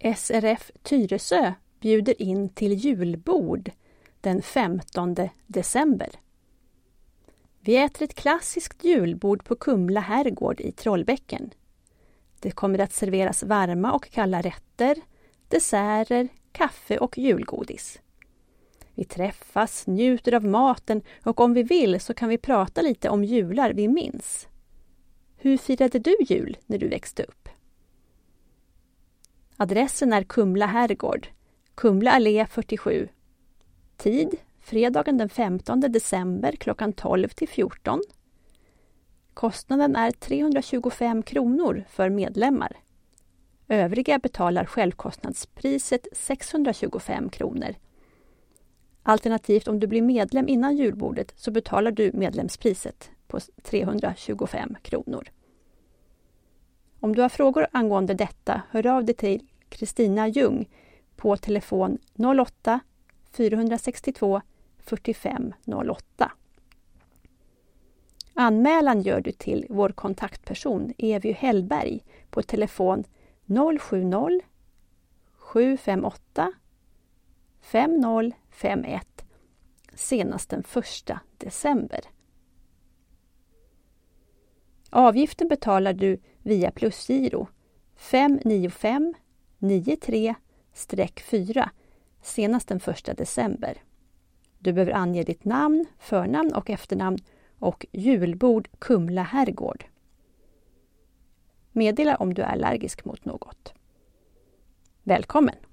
SRF Tyresö bjuder in till julbord den 15 december. Vi äter ett klassiskt julbord på Kumla herrgård i Trollbäcken. Det kommer att serveras varma och kalla rätter, desserter, kaffe och julgodis. Vi träffas, njuter av maten och om vi vill så kan vi prata lite om jular vi minns. Hur firade du jul när du växte upp? Adressen är Kumla herrgård, Kumla allé 47. Tid fredagen den 15 december klockan 12 till 14. Kostnaden är 325 kronor för medlemmar. Övriga betalar självkostnadspriset 625 kronor. Alternativt om du blir medlem innan julbordet så betalar du medlemspriset på 325 kronor. Om du har frågor angående detta, hör av dig till Kristina Ljung på telefon 08 462 45 08. Anmälan gör du till vår kontaktperson Evy Hellberg på telefon 070 758 5051 senast den 1 december. Avgiften betalar du via plusgiro 595 93-4 senast den 1 december. Du behöver ange ditt namn, förnamn och efternamn och julbord Kumla herrgård. Meddela om du är allergisk mot något. Välkommen!